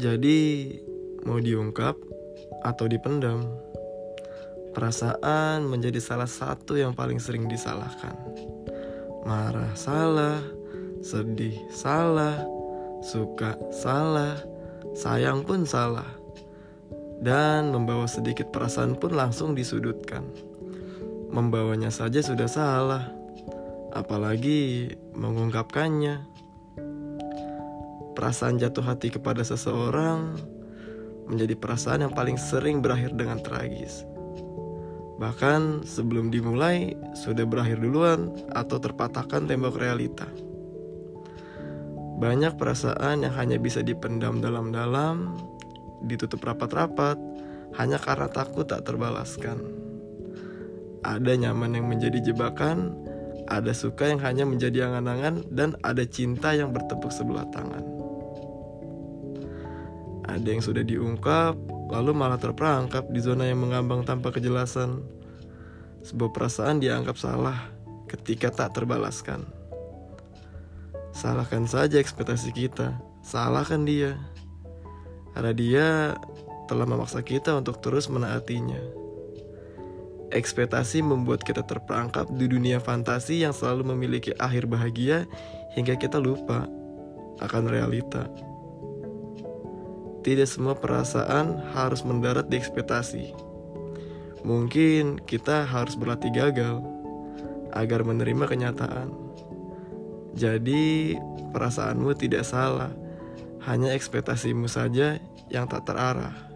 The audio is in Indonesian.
Jadi, mau diungkap atau dipendam, perasaan menjadi salah satu yang paling sering disalahkan. Marah salah, sedih salah, suka salah, sayang pun salah. Dan membawa sedikit perasaan pun langsung disudutkan. Membawanya saja sudah salah, apalagi mengungkapkannya. Perasaan jatuh hati kepada seseorang menjadi perasaan yang paling sering berakhir dengan tragis. Bahkan sebelum dimulai sudah berakhir duluan atau terpatahkan tembok realita. Banyak perasaan yang hanya bisa dipendam dalam-dalam, ditutup rapat-rapat, hanya karena takut tak terbalaskan. Ada nyaman yang menjadi jebakan, ada suka yang hanya menjadi angan-angan, dan ada cinta yang bertepuk sebelah tangan. Ada yang sudah diungkap, lalu malah terperangkap di zona yang mengambang tanpa kejelasan. Sebuah perasaan dianggap salah ketika tak terbalaskan. Salahkan saja ekspektasi kita, salahkan dia. Karena dia telah memaksa kita untuk terus menaatinya. Ekspektasi membuat kita terperangkap di dunia fantasi yang selalu memiliki akhir bahagia hingga kita lupa akan realita. Tidak semua perasaan harus mendarat di ekspektasi. Mungkin kita harus berlatih gagal agar menerima kenyataan. Jadi, perasaanmu tidak salah, hanya ekspektasimu saja yang tak terarah.